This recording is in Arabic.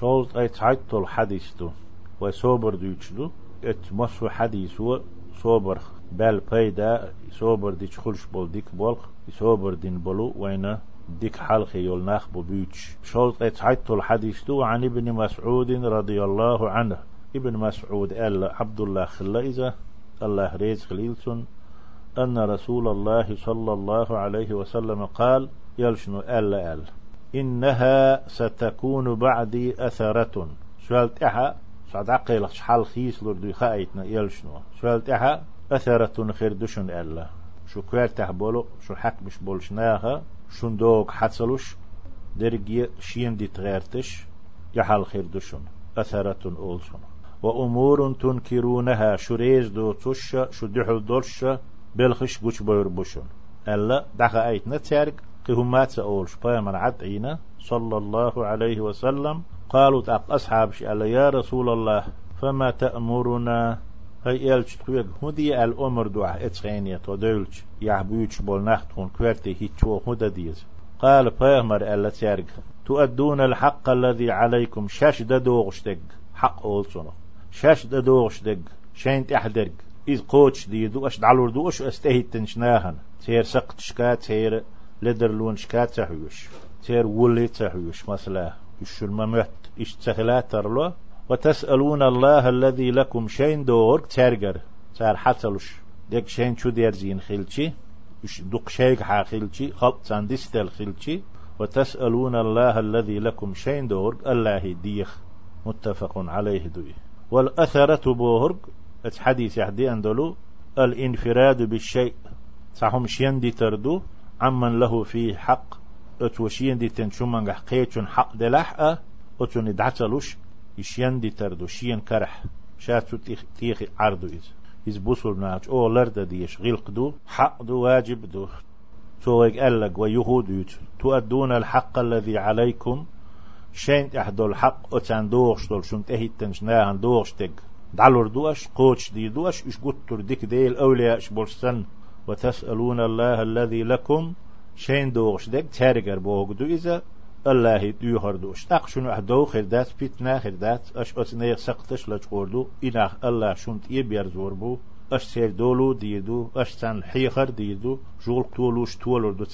شولت أي تعيط الحديث دو. وصوبر دوتشدو إت مصو حديث هو صوبر بال بيدا صوبر ديش خلش بول ديك بولخ صوبر دين بولو وين ديك حلق يول ناخ بوبيتش شولت ات تعيط الحديث دو عن ابن مسعود رضي الله عنه. ابن مسعود قال عبد الله خلا إذا الله ريز خليلسون أن رسول الله صلى الله عليه وسلم قال يلشنو ألا أل. إنها ستكون بعدي أثرة. سؤالت إحا سعد عقيل شحال خيس لردو خايتنا يلشنو سؤالت إحا أثرة خير دشن ألا شو كوير بولو شو حق مش بولشناها شو دوك حتسلوش؟ درجي شين دي تغيرتش يحال خير دشن أثرة أولسون وأمور تنكرونها شريز دو تش شو دحل دولش بلخش بوش بير بوشون ألا دخا أيت نتارك قهمات سأول شبايا من عدعينا صلى الله عليه وسلم. قالوا تأق أصحاب شألا يا رسول الله فما تأمرنا؟ هاي إلش تقويق هدي الأمر دعا اتغينية ودولش يحبوش بول نختون كويرتي هيتشو هدى ديز. قال بيهمر ألا تارك تؤدون الحق الذي عليكم شاش دوغشتك حق أولسونه شاش دوغشتك شين تحدرك إذ قوتش ديدو أش دعلور دو أش أستهيد تنشناهن. تير سقط شكا تير لدر لون شكا تحويش تير ولي تحويش مثلا يشو الممت إش تخلات ترلو وتسألون الله الذي لكم شين دور ترجر تار حتلوش ديك شين شو دير زين خلشي إش دوق شيك حا خلشي خلط ساندستل خلشي وتسألون الله الذي لكم شين دور الله ديخ متفق عليه دوي والأثرة بوهرق حديث يحدي أندلو الانفراد بالشيء صحهم شين دي تردو عمن له فيه حق أتوشين دي تنشومن حقيتشون حق دلح أتون دعتلوش يشين دي تردو شين كرح. شاتو تيخي عرضو إز. إز بوصل ناج أو لرد ديش غلق دو حق دو واجب دو. تويق ألق ويهود تؤدون الحق الذي عليكم. شين تحدو الحق أتان دوغش دول. شون تهي تنشناهن دوغش تق دعلور دوش قوتش دي دوش إش قطر ديك ديل أولياء إش بولسن. وتسألون الله الذي لكم شين دوغش. ديك تارجر بوغ دو إذا الله دو دوش. أقشن أحدو خردات بيتنا خردات أش أتنير سقطش لجوردو إناخ الله شنت يبير زوربو أش سير دولو ديدو أش سان حيخر ديدو. جول تولوش تولور دو